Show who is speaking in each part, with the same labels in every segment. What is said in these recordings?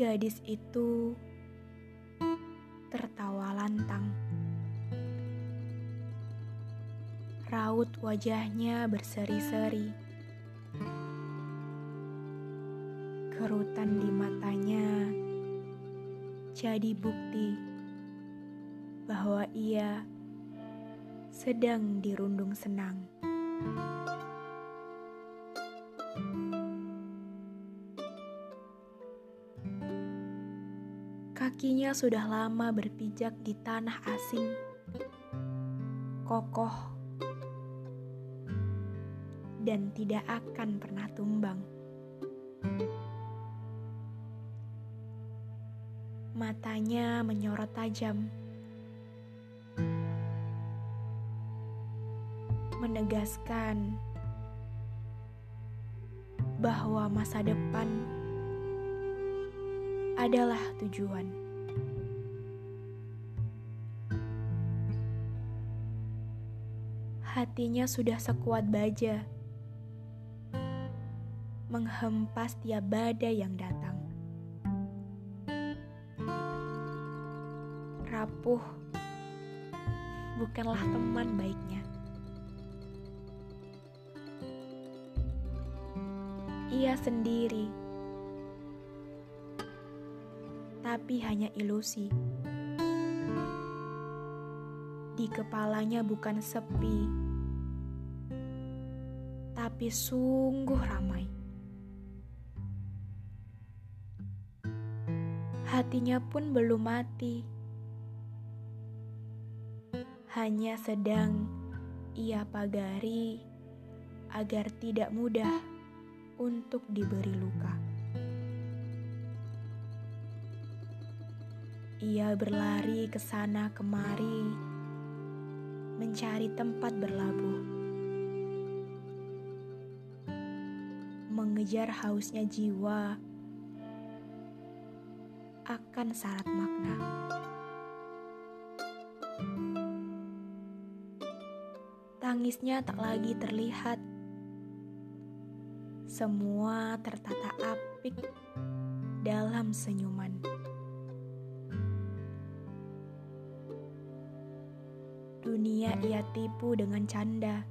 Speaker 1: Gadis itu tertawa lantang. Raut wajahnya berseri-seri. Kerutan di matanya jadi bukti bahwa ia sedang dirundung senang. Kakinya sudah lama berpijak di tanah asing, kokoh, dan tidak akan pernah tumbang. Matanya menyorot tajam, menegaskan bahwa masa depan adalah tujuan. Hatinya sudah sekuat baja, menghempas tiap badai yang datang. Rapuh bukanlah teman baiknya. Ia sendiri tapi hanya ilusi. Di kepalanya bukan sepi, tapi sungguh ramai. Hatinya pun belum mati, hanya sedang ia pagari agar tidak mudah untuk diberi luka. Ia berlari ke sana kemari, mencari tempat berlabuh, mengejar hausnya jiwa akan syarat makna. Tangisnya tak lagi terlihat, semua tertata apik dalam senyuman. Dunia ia tipu dengan canda.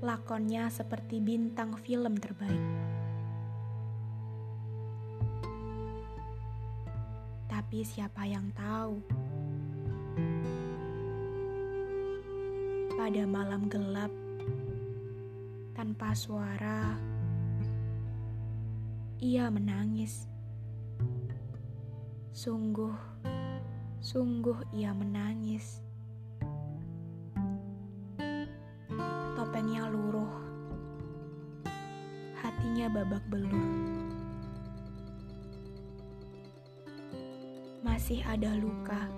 Speaker 1: Lakonnya seperti bintang film terbaik. Tapi siapa yang tahu? Pada malam gelap, tanpa suara, ia menangis. Sungguh Sungguh ia menangis. Topengnya luruh. Hatinya babak belur. Masih ada luka.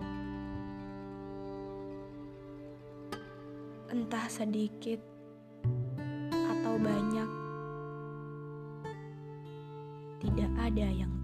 Speaker 1: Entah sedikit atau banyak. Tidak ada yang